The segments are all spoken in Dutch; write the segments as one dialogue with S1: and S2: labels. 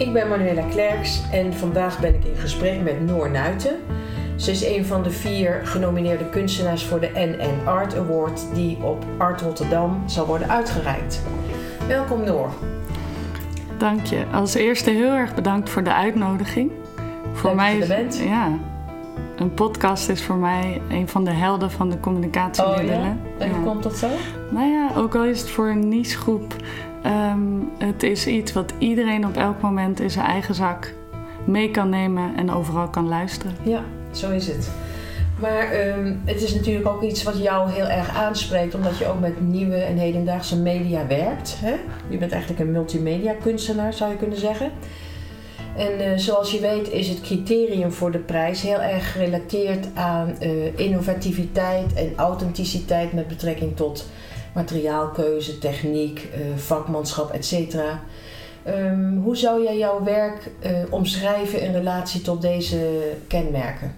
S1: Ik ben Manuela Klerks en vandaag ben ik in gesprek met Noor Nuiten. Ze is een van de vier genomineerde kunstenaars voor de NN Art Award die op Art Rotterdam zal worden uitgereikt. Welkom Noor.
S2: Dank je. Als eerste heel erg bedankt voor de uitnodiging.
S1: Voor mij dat je er bent.
S2: Ja, een podcast is voor mij een van de helden van de communicatiemiddelen.
S1: Oh, ja? En hoe komt dat zo?
S2: Nou ja, ook al is het voor een nichegroep, um, het is iets wat iedereen op elk moment in zijn eigen zak mee kan nemen en overal kan luisteren.
S1: Ja, zo is het. Maar um, het is natuurlijk ook iets wat jou heel erg aanspreekt, omdat je ook met nieuwe en hedendaagse media werkt. Hè? Je bent eigenlijk een multimedia kunstenaar, zou je kunnen zeggen. En uh, zoals je weet is het criterium voor de prijs heel erg gerelateerd aan uh, innovativiteit en authenticiteit met betrekking tot materiaalkeuze, techniek, uh, vakmanschap, etc. Um, hoe zou jij jouw werk omschrijven in relatie tot deze kenmerken?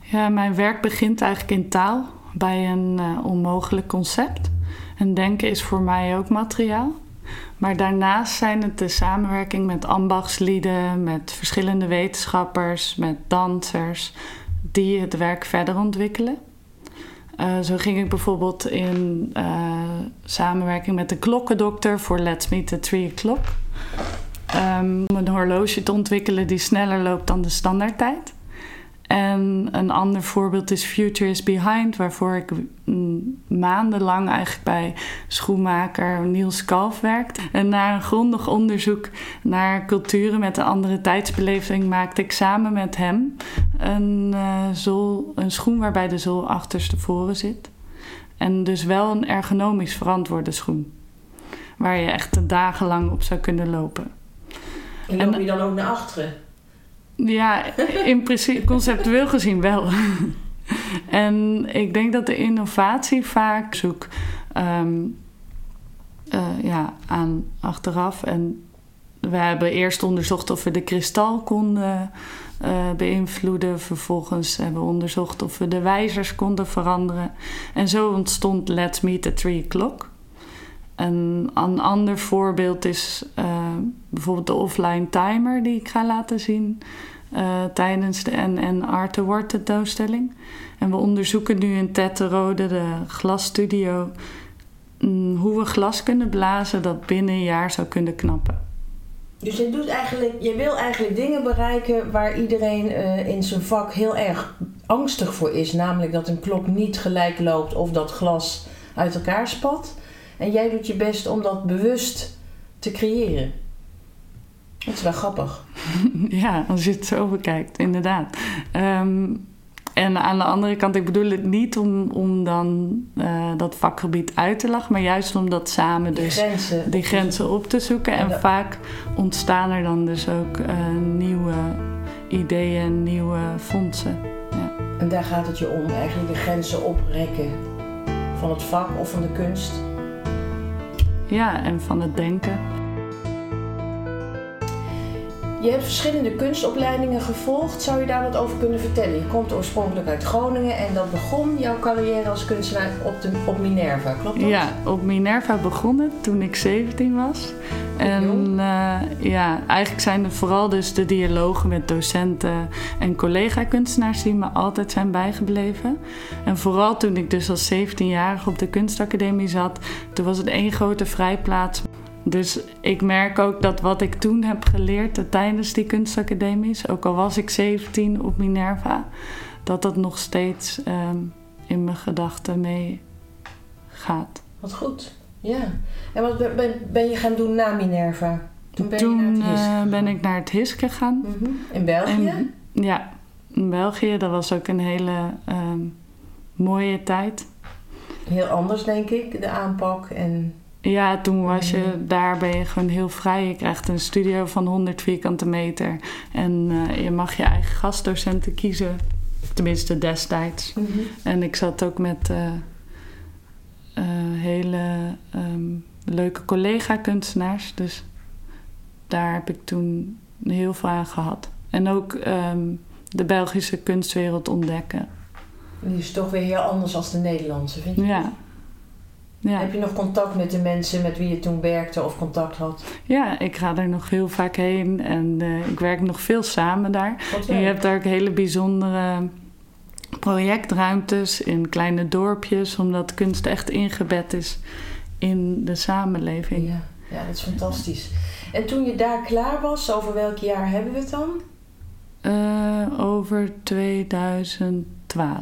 S2: Ja, mijn werk begint eigenlijk in taal bij een onmogelijk concept. En denken is voor mij ook materiaal. Maar daarnaast zijn het de samenwerking met ambachtslieden, met verschillende wetenschappers, met dansers, die het werk verder ontwikkelen. Uh, zo ging ik bijvoorbeeld in uh, samenwerking met de klokkendokter voor Let's Meet at 3 O'Clock. Um, om een horloge te ontwikkelen die sneller loopt dan de standaardtijd. En een ander voorbeeld is Future is Behind, waarvoor ik maandenlang eigenlijk bij schoenmaker Niels Kalf werkte. En na een grondig onderzoek naar culturen met een andere tijdsbeleving maakte ik samen met hem een, uh, zool, een schoen waarbij de zool achterstevoren zit. En dus wel een ergonomisch verantwoorde schoen. Waar je echt dagenlang op zou kunnen lopen.
S1: En loop je dan ook naar achteren?
S2: Ja, in principe conceptueel gezien wel. en ik denk dat de innovatie vaak zoekt um, ja, aan achteraf. En we hebben eerst onderzocht of we de kristal konden uh, beïnvloeden. Vervolgens hebben we onderzocht of we de wijzers konden veranderen. En zo ontstond Let's Meet at 3 o'clock. En een ander voorbeeld is uh, bijvoorbeeld de offline timer die ik ga laten zien uh, tijdens de NN Art Award tentoonstelling. En we onderzoeken nu in Tetterode, de glasstudio, mm, hoe we glas kunnen blazen dat binnen een jaar zou kunnen knappen.
S1: Dus je, doet eigenlijk, je wil eigenlijk dingen bereiken waar iedereen uh, in zijn vak heel erg angstig voor is. Namelijk dat een klok niet gelijk loopt of dat glas uit elkaar spat. En jij doet je best om dat bewust te creëren. Dat is wel grappig.
S2: ja, als je het zo bekijkt, inderdaad. Um, en aan de andere kant, ik bedoel het niet om, om dan uh, dat vakgebied uit te lachen, maar juist om dat samen dus
S1: die grenzen,
S2: die grenzen op te zoeken. En, en vaak ontstaan er dan dus ook uh, nieuwe ideeën, nieuwe fondsen. Ja.
S1: En daar gaat het je om, eigenlijk de grenzen oprekken van het vak of van de kunst.
S2: Ja, en van het denken.
S1: Je hebt verschillende kunstopleidingen gevolgd. Zou je daar wat over kunnen vertellen? Je komt oorspronkelijk uit Groningen en dat begon jouw carrière als kunstenaar op, de, op Minerva, klopt dat?
S2: Ja, op Minerva begonnen toen ik 17 was. En uh, ja, eigenlijk zijn het vooral dus de dialogen met docenten en collega-kunstenaars die me altijd zijn bijgebleven. En vooral toen ik dus als 17-jarige op de kunstacademie zat, toen was het één grote vrijplaats dus ik merk ook dat wat ik toen heb geleerd tijdens die kunstacademies, ook al was ik 17 op Minerva, dat dat nog steeds um, in mijn gedachten meegaat.
S1: Wat goed, ja. En wat ben, ben, je gaan doen na Minerva?
S2: Toen ben, toen, uh, ben ik naar het HIS gegaan. Mm
S1: -hmm. In België? En,
S2: ja, in België. Dat was ook een hele um, mooie tijd.
S1: Heel anders, denk ik, de aanpak en
S2: ja, toen was je, daar ben je gewoon heel vrij. Je krijgt een studio van 100 vierkante meter. En uh, je mag je eigen gastdocenten kiezen. Tenminste destijds. Mm -hmm. En ik zat ook met uh, uh, hele um, leuke collega-kunstenaars. Dus daar heb ik toen heel veel aan gehad. En ook um, de Belgische kunstwereld ontdekken.
S1: Die is toch weer heel anders dan de Nederlandse, vind je?
S2: Ja. Ja.
S1: Heb je nog contact met de mensen met wie je toen werkte of contact had?
S2: ja, ik ga er nog heel vaak heen en eh, ik werk nog veel samen daar. En je hebt daar ook hele bijzondere projectruimtes in kleine dorpjes, omdat kunst echt ingebed is in de samenleving.
S1: Ja, ja, dat is fantastisch. En toen je daar klaar was, over welk jaar hebben we het dan?
S2: Eh, over 2012.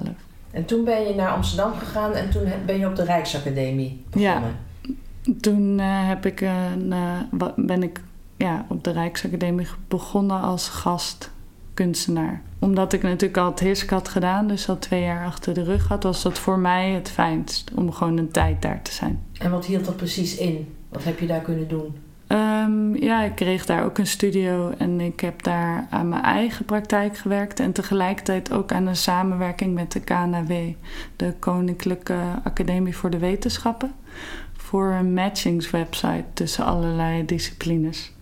S1: En toen ben je naar Amsterdam gegaan en toen ben je op de Rijksacademie begonnen.
S2: Toen eh, heb ik een, eh, ben ik ja, op de Rijksacademie begonnen als gastkunstenaar. Omdat ik natuurlijk al het HISC had gedaan, dus al twee jaar achter de rug had, was dat voor mij het fijnst om gewoon een tijd daar te zijn.
S1: En wat hield dat precies in? Wat heb je daar kunnen doen?
S2: Ehm, ja, ik kreeg daar ook een studio en ik heb daar aan mijn eigen praktijk gewerkt en tegelijkertijd ook aan een samenwerking met de KNAW, de Koninklijke Academie voor de Wetenschappen, voor een matchingswebsite tussen allerlei disciplines.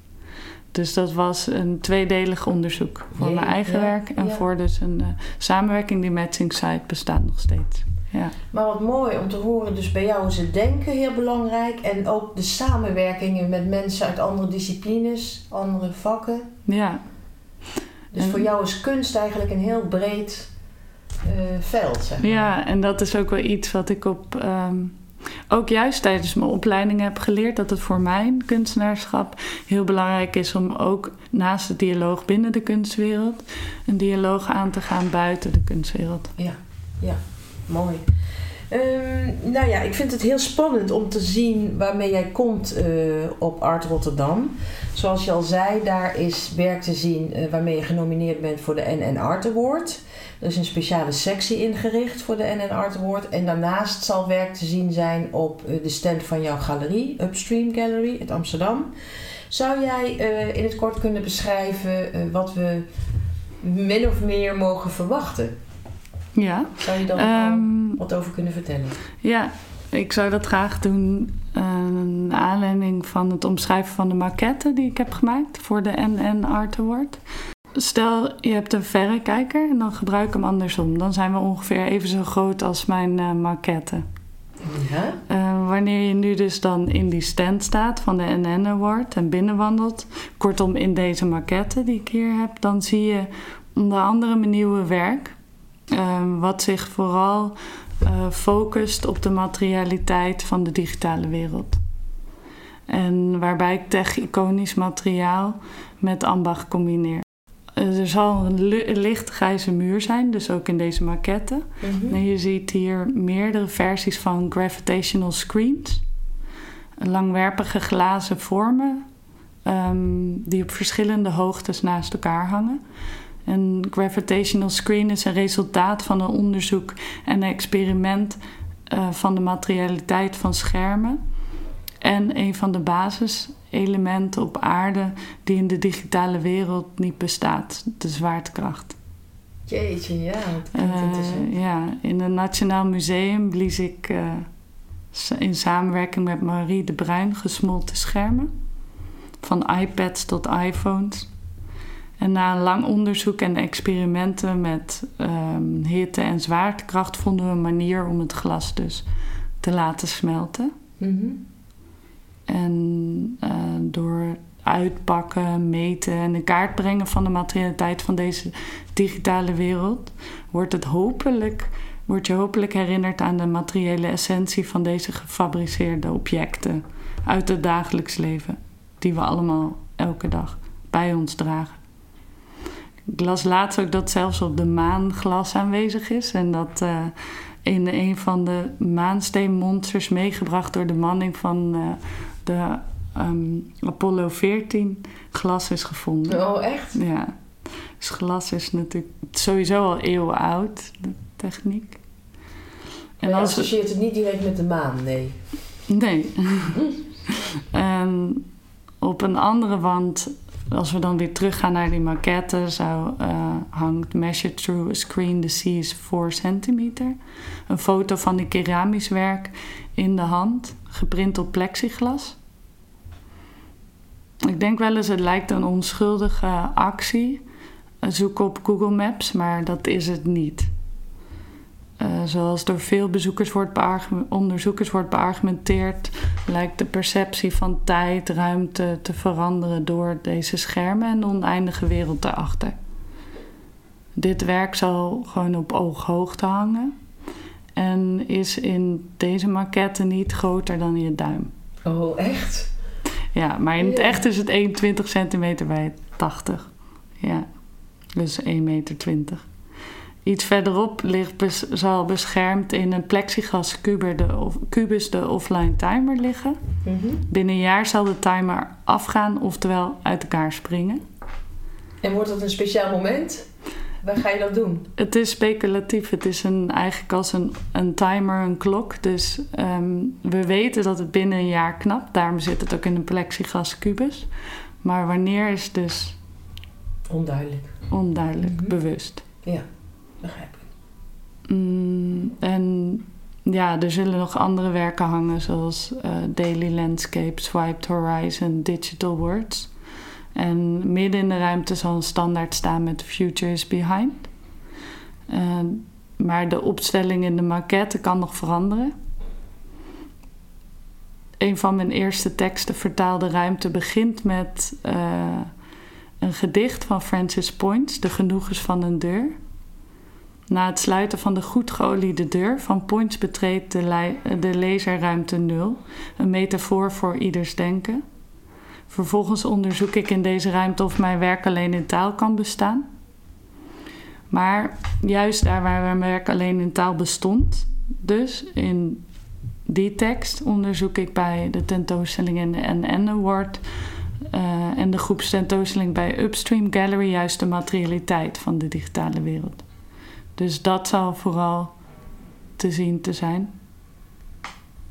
S2: Dus dat was een tweedelig onderzoek voor mijn eigen
S1: ja,
S2: werk en
S1: ja.
S2: voor dus een eh, samenwerking. Die matching site bestaat nog steeds. Ja.
S1: Maar wat mooi om te horen, dus bij jou is het denken heel belangrijk en ook de samenwerkingen met mensen uit andere disciplines, andere vakken.
S2: ja,
S1: Dus
S2: En-
S1: voor jou is kunst eigenlijk een heel breed eh, veld. Zeg maar.
S2: Ja, en dat is ook wel iets wat ik op. ehm, ook juist tijdens mijn opleiding heb geleerd dat het voor mijn kunstenaarschap heel belangrijk is om ook naast de dialoog binnen de kunstwereld een dialoog aan te gaan buiten de kunstwereld.
S1: Mooi. Ehm, nou ja, ik vind het heel spannend om te zien waarmee jij komt eh, op Art Rotterdam. Zoals je al zei, daar is werk te zien eh, waarmee je genomineerd bent voor de NN Art Award. Er is een speciale sectie ingericht voor de NN Art Award. En daarnaast zal werk te zien zijn op eh, de stand van jouw galerie, Upstream Gallery in Amsterdam. Zou jij in het kort kunnen beschrijven wat we min of meer mogen verwachten?
S2: Ja,
S1: Zou je daar
S2: ehm,
S1: wat over kunnen vertellen?
S2: ja ik zou dat graag doen. naar aanleiding van het omschrijven van de maquette die ik heb gemaakt voor de NN Art Award. Stel, je hebt een verrekijker en dan gebruik ik hem andersom. Dan zijn we ongeveer even zo groot als mijn eh, maquette.
S1: Ja?
S2: Eh, wanneer je nu dus dan in die stand staat van de NN Award en binnenwandelt, kortom in deze maquette die ik hier heb, dan zie je onder andere mijn nieuwe werk, eh, wat zich vooral eh, focust op de materialiteit van de digitale wereld. En waarbij ik tech-iconisch materiaal met ambacht combineer. Eh, er zal een licht grijze muur zijn, dus ook in deze maquette.
S1: Mhm.
S2: En je ziet hier meerdere versies van gravitational screens. Langwerpige glazen vormen ehm, die op verschillende hoogtes naast elkaar hangen. Een gravitational screen is een resultaat van een onderzoek en een experiment eh, van de materialiteit van schermen. En een van de basiselementen op aarde die in de digitale wereld niet bestaat, de zwaartekracht.
S1: Jeetje, ja, dat
S2: Eh, ja, in het Nationaal Museum blies ik eh, in samenwerking met Marie de Bruin gesmolten schermen. Van iPads tot iPhones. En na een lang onderzoek en experimenten met ehm, hitte en zwaartekracht vonden we een manier om het glas dus te laten smelten.
S1: Mhm.
S2: En eh, door uitpakken, meten en in kaart brengen van de materialiteit van deze digitale wereld, wordt, het hopelijk, wordt je hopelijk herinnerd aan de materiële essentie van deze gefabriceerde objecten uit het dagelijks leven, die we allemaal elke dag bij ons dragen. Ik las laatst ook dat zelfs op de maan glas aanwezig is en dat eh, in een van de maansteenmonsters meegebracht door de manning van eh, de ehm, Apollo 14 glas is gevonden.
S1: Oh, echt?
S2: Ja, dus glas is natuurlijk sowieso al eeuwen oud, de techniek.
S1: En
S2: En
S1: je associeert het niet direct met de maan, nee.
S2: nee. en op een andere wand, als we dan weer teruggaan naar die maquette, zou, eh, hangt Measured Through a Screen, the Sea is 4 centimeter. Een foto van die keramisch werk in de hand, geprint op plexiglas. Ik denk wel eens, het lijkt een onschuldige actie. Zoek op Google Maps, maar dat is het niet. Eh, zoals door veel bezoekers wordt onderzoekers wordt beargumenteerd, lijkt de perceptie van tijd, ruimte te veranderen door deze schermen en de oneindige wereld daarachter. Dit werk zal gewoon op ooghoogte hangen en is in deze maquette niet groter dan je duim.
S1: Oh, echt?
S2: Ja, maar in het echt is het 21 centimeter bij 80. Ja, dus 1,20 meter. Iets verderop ligt zal beschermd in een plexiglas kubus de offline timer liggen. Mhm. Binnen een jaar zal de timer afgaan, oftewel uit elkaar springen.
S1: En wordt dat een speciaal moment? Waar ga je dat doen?
S2: Het is speculatief. Het is een, eigenlijk als een, een timer, een klok. Dus ehm, we weten dat het binnen een jaar knapt. Daarom zit het ook in een plexiglas kubus. Maar wanneer is dus...
S1: Onduidelijk.
S2: Onduidelijk, mhm. bewust.
S1: Ja,
S2: Mm, en ja, er zullen nog andere werken hangen, zoals uh, Daily Landscape, Swiped Horizon, Digital Words. En midden in de ruimte zal een standaard staan met Future is Behind. Uh, maar de opstelling in de maquette kan nog veranderen. Een van mijn eerste teksten, Vertaalde Ruimte, begint met uh, een gedicht van Francis Points, De Genoegens van een Deur. Na het sluiten van de goed geoliede deur van Points betreedt de, de lezer ruimte nul, een metafoor voor ieders denken. Vervolgens onderzoek ik in deze ruimte of mijn werk alleen in taal kan bestaan. Maar juist daar waar mijn werk alleen in taal bestond, dus in die tekst onderzoek ik bij de tentoonstelling in de NN Award uh, en de groepstentoonstelling bij Upstream Gallery juist de materialiteit van de digitale wereld. Dus dat zal vooral te zien te zijn.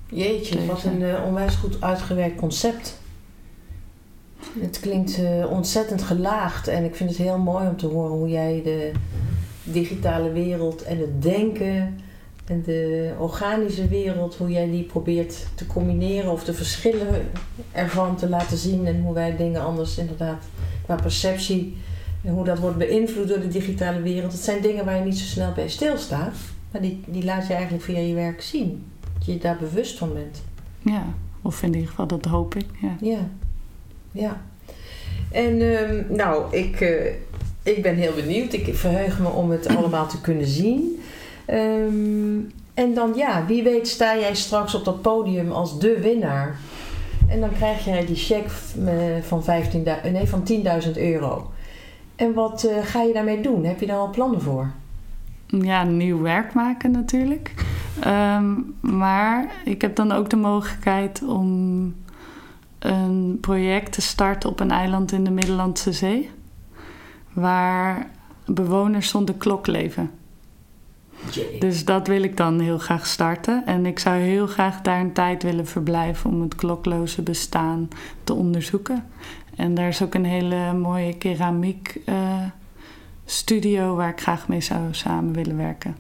S1: Jeetje, wat een uh, onwijs goed uitgewerkt concept. Het klinkt uh, ontzettend gelaagd en ik vind het heel mooi om te horen hoe jij de digitale wereld en het denken en de organische wereld, hoe jij die probeert te combineren of de verschillen ervan te laten zien en hoe wij dingen anders inderdaad qua perceptie en hoe dat wordt beïnvloed door de digitale wereld. Het zijn dingen waar je niet zo snel bij stilstaat, maar die, die laat je eigenlijk via je werk zien. Dat je daar bewust van bent.
S2: Ja, of in ieder geval dat hoop ik. Ja.
S1: ja ja. En um, nou, ik, uh, ik ben heel benieuwd. Ik verheug me om het allemaal te kunnen zien. Um, en dan ja, wie weet sta jij straks op dat podium als de winnaar. En dan krijg jij die cheque van, 15 nee, van 10.000 euro. En wat uh, ga je daarmee doen? Heb je daar al plannen voor?
S2: Ja, nieuw werk maken natuurlijk. Um, maar ik heb dan ook de mogelijkheid om een project te starten op een eiland in de Middellandse Zee, waar bewoners zonder klok leven. Dus dat wil ik dan heel graag starten. En ik zou heel graag daar een tijd willen verblijven om het klokloze bestaan te onderzoeken. En daar is ook een hele mooie keramiek uh, studio waar ik graag mee zou samen willen werken.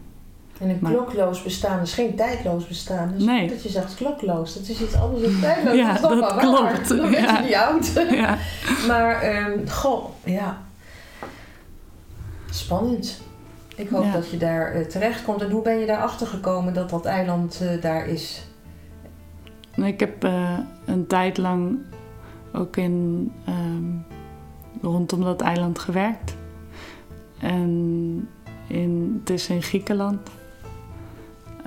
S1: En een klokloos bestaan is geen tijdloos bestaan. Dus nee. dat je zegt klokloos, dat is iets anders dan tijdloos.
S2: ja, dat, dat klopt.
S1: Dan ben je niet oud. Ja. maar, um, goh, ja. Spannend. Ik hoop dat je daar uh, terecht komt. En hoe ben je daarachter gekomen dat dat eiland uh, daar is?
S2: Ik heb uh, een tijd lang ook in, um, rondom dat eiland gewerkt. En in, het is in Griekenland.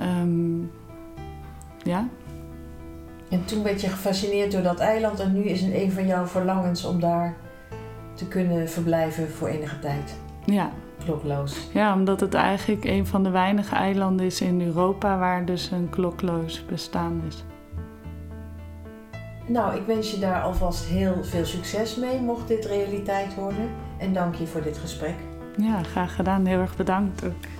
S2: Um, ja.
S1: En toen werd je gefascineerd door dat eiland en nu is het een van jouw verlangens om daar te kunnen verblijven voor enige tijd.
S2: Ja.
S1: Klokloos.
S2: Ja, omdat het eigenlijk een van de weinige eilanden is in Europa waar dus een klokloos bestaan is.
S1: Nou, ik wens je daar alvast heel veel succes mee, mocht dit realiteit worden. En dank je voor dit gesprek.
S2: Ja, graag gedaan. Heel erg bedankt ook.